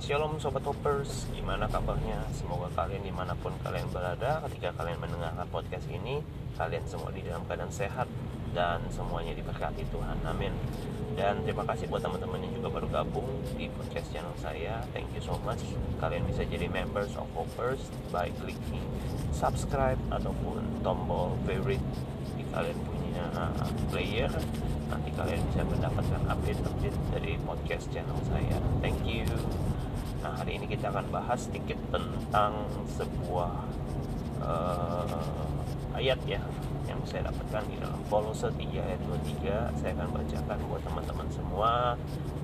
Shalom Sobat Hoppers Gimana kabarnya? Semoga kalian di mana pun kalian berada Ketika kalian mendengarkan podcast ini Kalian semua di dalam keadaan sehat Dan semuanya diberkati Tuhan Amin Dan terima kasih buat teman-teman yang juga baru gabung Di podcast channel saya Thank you so much Kalian bisa jadi members of Hoppers By clicking subscribe Ataupun tombol favorite Di kalian punya player nanti kalian bisa mendapatkan update-update dari podcast channel saya. Thank you. Nah, hari ini kita akan bahas sedikit tentang sebuah uh, ayat ya yang saya dapatkan di dalam Kolose 3 ayat 23. Saya akan bacakan buat teman-teman semua.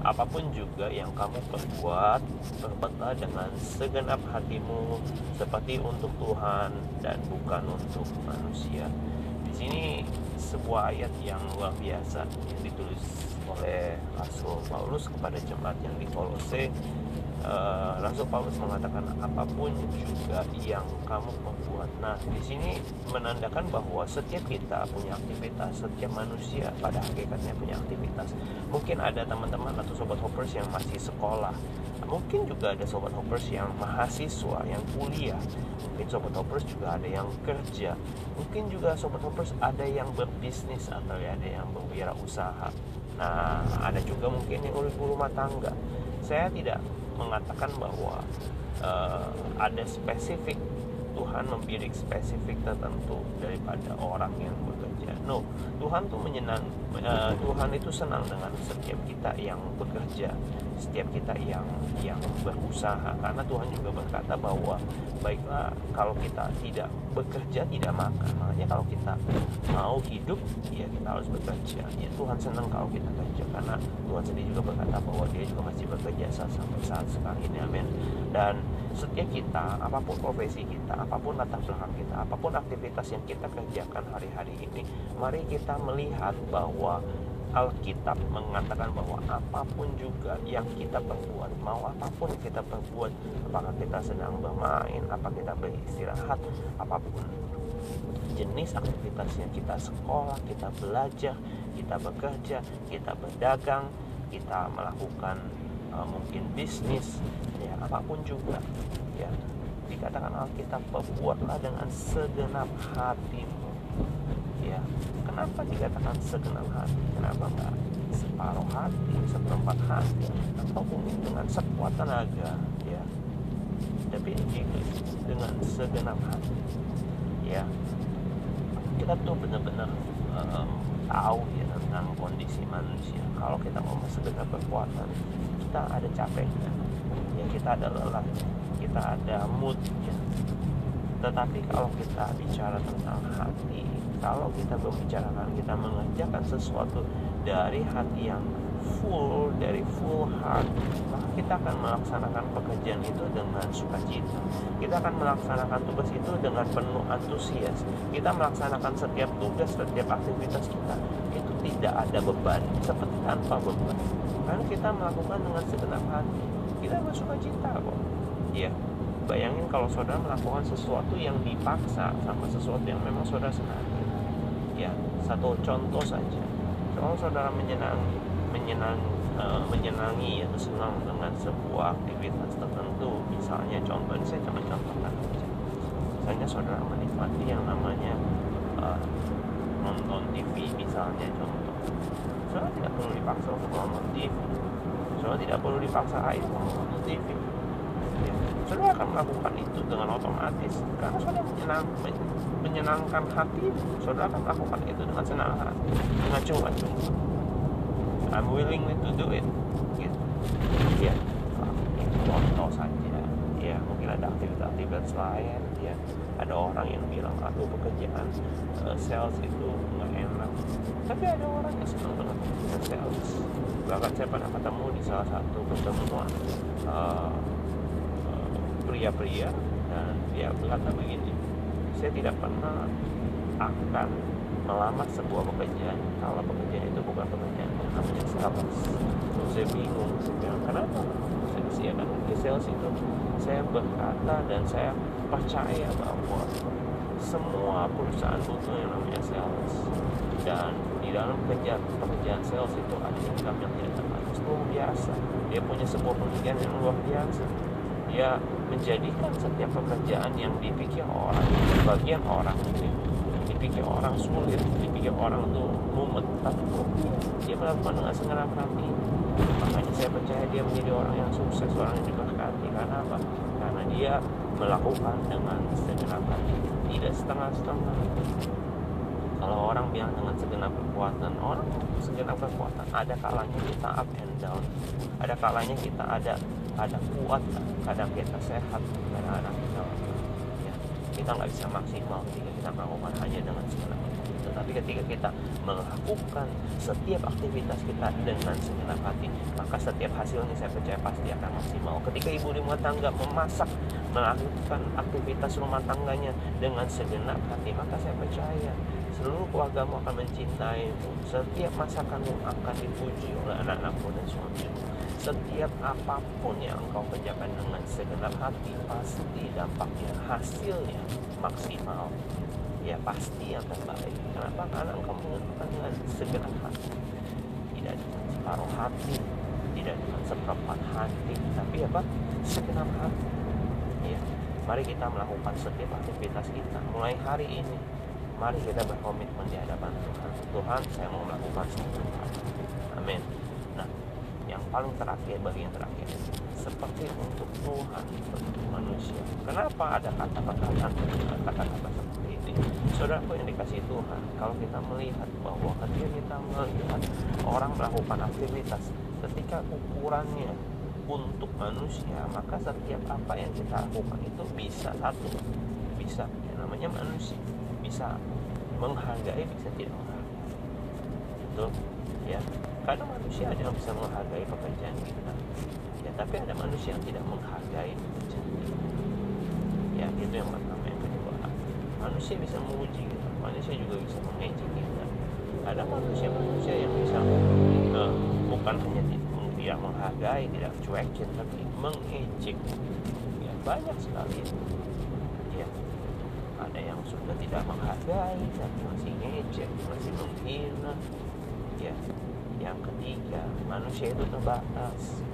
Apa pun juga yang kamu perbuat, perbuatlah dengan segenap hatimu seperti untuk Tuhan dan bukan untuk manusia. Di sini sebuah ayat yang luar biasa yang ditulis oleh Rasul Paulus kepada jemaat yang di Kolose uh, Rasul Paulus mengatakan apa pun juga yang kamu membuat. Nah, di sini menandakan bahwa setiap kita punya aktivitas, setiap manusia pada hakikatnya punya aktivitas. Mungkin ada teman-teman atau sobat hoppers yang masih sekolah. Mungkin juga ada sobat hoppers yang mahasiswa, yang kuliah. Mungkin sobat hoppers juga ada yang kerja. Mungkin juga sobat hoppers ada yang berbisnis atau ada yang berwirausaha. Nah, ada juga mungkin yang ibu rumah tangga. Saya tidak mengatakan bahwa uh, ada spesifik Tuhan membidik spesifik tertentu daripada orang yang bekerja. No, Tuhan tuh menyenang, uh, Tuhan itu senang dengan setiap kita yang bekerja, setiap kita yang yang berusaha. Karena Tuhan juga berkata bahwa baiklah kalau kita tidak bekerja tidak makan. Makanya kalau kita mau hidup, ya kita harus bekerja. Ya Tuhan senang kalau kita kerja karena Tuhan sendiri juga berkata bahwa Dia juga masih bekerja sampai saat sekarang ini. Amin. Dan setiap kita, apa pun profesi kita, apa pun latar belakang kita, apa pun aktivitas yang kita kerjakan hari-hari ini, mari kita melihat bahwa Alkitab mengatakan bahwa apa pun juga yang kita perbuat, mau apa pun kita perbuat, apakah kita sedang bermain, apa kita beristirahat, apa pun jenis aktivitas yang kita sekolah, kita belajar, kita bekerja, kita berdagang, kita melakukan uh, mungkin bisnis, ya apa pun juga, ya. Dikatakan Alkitab perbuatlah dengan segenap hatimu ya kenapa dikatakan segenap hati? Kenapa enggak separuh hati seperempat hati? Atau mungkin dengan sekuat tenaga ya. Tapi ini dengan segenap hati ya. Kita tuh benar-benar um, tahu ya tentang kondisi manusia. Kalau kita mau segenap kekuatan kita ada capeknya. Ya kita ada lelahnya kita ada moodnya. Tetapi kalau kita bicara tentang hati kalau kita membicarakan kita mengerjakan sesuatu dari hati yang full dari full heart maka kita akan melaksanakan pekerjaan itu dengan sukacita. Kita akan melaksanakan tugas itu dengan penuh antusias. Kita melaksanakan setiap tugas setiap aktivitas kita itu tidak ada beban seperti tanpa beban. Karena kita melakukan dengan segenap hati. Kita bersukacita kok. Ya bayangin kalau saudara melakukan sesuatu yang dipaksa sama sesuatu yang memang saudara senangi. Ya satu contoh saja. Kalau saudara menyenangi menyenang uh, menyenangi atau senang dengan sebuah aktivitas tertentu misalnya contoh ini saya cuma contohkan saja. Misalnya saudara menikmati yang namanya uh, nonton TV misalnya contoh. Saudara tidak perlu dipaksa untuk nonton TV saudara tidak perlu dipaksa air untuk nonton TV ya. Saudara akan melakukan itu dengan otomatis karena saudara menyenang, menyenangkan hati saudara akan melakukan itu dengan senang hati dengan cuma-cuma. I'm willing to do it gitu. Ya contoh saja. Ya mungkin ada aktivitas-aktivitas lain ya. Ada orang yang bilang aku pekerjaan uh, sales itu nggak enak. Tapi ada orang yang senang dengan sales. Bahkan saya pernah ketemu di salah satu pertemuan uh, pria-pria dan dia berkata begini saya tidak pernah akan melamar sebuah pekerjaan kalau pekerjaan itu bukan pekerjaan yang namanya sales. Terus saya bingung saya bilang kenapa? Saya usia kan sales itu. Saya berkata dan saya percaya bahwa semua perusahaan butuh yang namanya sales. Dan di dalam pekerjaan pekerjaan sales itu ada income yang tidak terbatas. Luar biasa. Dia punya sebuah pemikiran yang luar biasa dia menjadikan setiap pekerjaan yang dipikir orang bagian orang ini dipikir orang sulit dipikir orang tuh mumet tapi dia melakukan dengan segenap hati makanya saya percaya dia menjadi orang yang sukses orang yang diberkati. Karena apa? Karena dia melakukan dengan segenap hati tidak setengah-setengah kalau orang bilang dengan segenap kekuatan orang segenap kekuatan ada kalanya kita up and down. Ada kalanya kita ada ada kuat kadang kita sehat kadang-kadang kita ya, kita nggak bisa maksimal jika kita melakukan hanya dengan segenap hati tetapi ketika kita melakukan setiap aktivitas kita dengan segenap hati maka setiap hasilnya saya percaya pasti akan maksimal. Ketika ibu rumah tangga memasak melakukan aktivitas rumah tangganya dengan segenap hati maka saya percaya seluruh keluargamu akan mencintaimu setiap masakanmu akan dipuji oleh anak-anakmu dan suamimu setiap apa pun yang engkau kerjakan dengan segenap hati pasti dampaknya hasilnya maksimal. Ya pasti yang terbaik kenapa? Karena engkau melakukan dengan segenap hati. Tidak dengan separuh hati tidak dengan seperempat hati tapi apa? Segenap hati. Ya mari kita melakukan setiap aktivitas kita. Mulai hari ini mari kita berkomitmen di hadapan Tuhan. Tuhan saya mau melakukan hati amin. Nah yang paling terakhir bagian terakhir. Seperti untuk Tuhan untuk manusia. Kenapa ada kata-kata kata-kata seperti ini? Saudaraku yang dikasih Tuhan kalau kita melihat bahwa ketika kita melihat orang melakukan aktivitas ketika ukurannya untuk manusia maka setiap apa yang kita lakukan itu bisa satu bisa yang namanya manusia bisa menghargai bisa tidak menghargai. Itu ya. Karena manusia ada yang bisa menghargai pekerjaan kita. Ya tapi ada manusia yang tidak menghargai pekerjaan kita ya itu yang pertama yang kedua. Manusia bisa menguji kita. Manusia juga bisa mengejek kita. Ada manusia-manusia yang bisa uh, bukan hanya tidak menghargai tidak cuekin tapi mengejek. Ya banyak sekali ya ada yang sudah tidak menghargai tapi masih ngejek masih menghina. Ya yang ketiga manusia itu terbatas.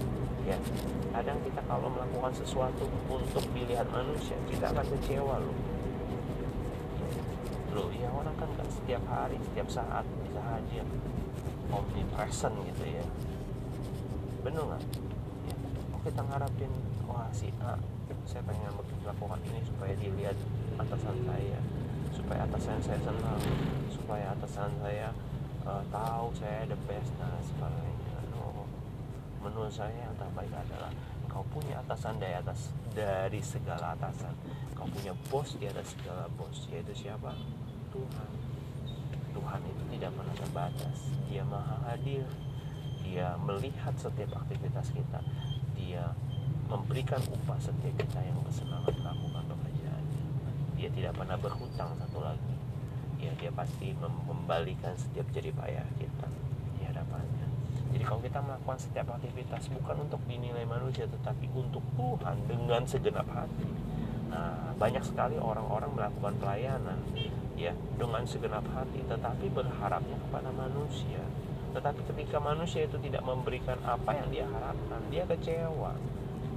Ya kadang kita kalau melakukan sesuatu untuk dilihat manusia kita akan kecewa loh. Loh ya orang kan gak setiap hari setiap saat bisa hadir. Omnipresent gitu ya. Bener nggak? Ya, kita ngarapin wah si A saya pengen melakukan ini supaya dilihat atasan saya. Supaya atasan saya senang supaya atasan saya uh, tahu saya the best dan sebagainya. No. menurut saya yang terbaik adalah kau punya atasan dari atas dari segala atasan. Kau punya bos di atas segala bos yaitu siapa? Tuhan. Tuhan itu tidak pernah terbatas. Dia maha hadir dia melihat setiap aktivitas kita. Dia memberikan upah setiap kita yang bersemangat melakukan dia tidak pernah berhutang satu lagi. Ya dia pasti membalikan setiap jerih payah kita di hadapannya. Jadi kalau kita melakukan setiap aktivitas bukan untuk dinilai manusia tetapi untuk Tuhan dengan segenap hati. Nah banyak sekali orang-orang melakukan pelayanan ya dengan segenap hati tetapi berharapnya kepada manusia. Tetapi ketika manusia itu tidak memberikan apa yang dia harapkan dia kecewa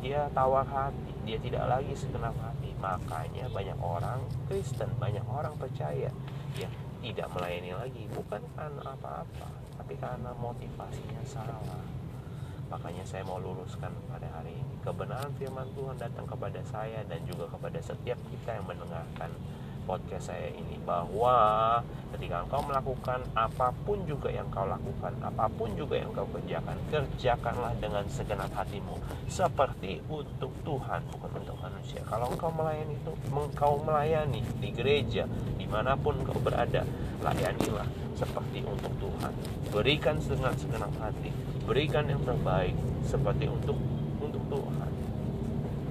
dia tawar hati dia tidak lagi segenap hati makanya banyak orang Kristen banyak orang percaya ya tidak melayani lagi. Bukan karena apa-apa tapi karena motivasinya salah. Makanya saya mau luruskan pada hari ini. Kebenaran firman Tuhan datang kepada saya dan juga kepada setiap kita yang mendengarkan podcast saya ini bahwa ketika engkau melakukan apa pun juga yang kau lakukan, apa pun juga yang kau kerjakan, kerjakanlah dengan segenap hatimu seperti untuk Tuhan bukan untuk manusia. Kalau engkau melayani itu, engkau melayani di gereja di mana pun engkau berada, layanilah seperti untuk Tuhan. Berikan dengan segenap hati, berikan yang terbaik seperti untuk untuk Tuhan.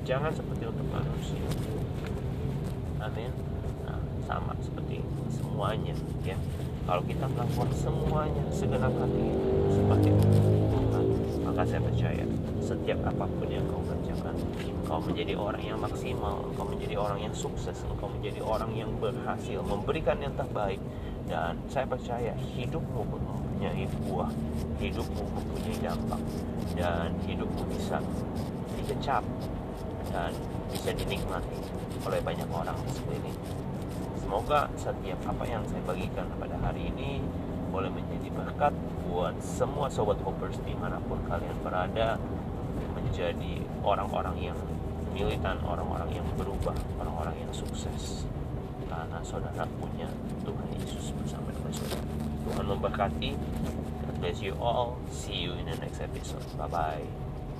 Jangan seperti untuk manusia. Amin sama seperti semuanya ya. Kalau kita melakukan semuanya segenap hati seperti Tuhan maka saya percaya setiap apa pun yang kau kerjakan kau menjadi orang yang maksimal kau menjadi orang yang sukses kau menjadi orang yang berhasil memberikan yang terbaik. Dan saya percaya hidupmu mempunyai buah hidupmu mempunyai dampak dan hidupmu bisa dikecap dan bisa dinikmati oleh banyak orang di sekeliling semoga setiap apa yang saya bagikan pada hari ini boleh menjadi berkat buat semua sobat hoppers di mana pun kalian berada menjadi orang-orang yang militan, orang-orang yang berubah, orang-orang yang sukses. Karena saudara punya Tuhan Yesus bersama dengan saudara. Tuhan memberkati. God bless you all. See you in the next episode. Bye bye.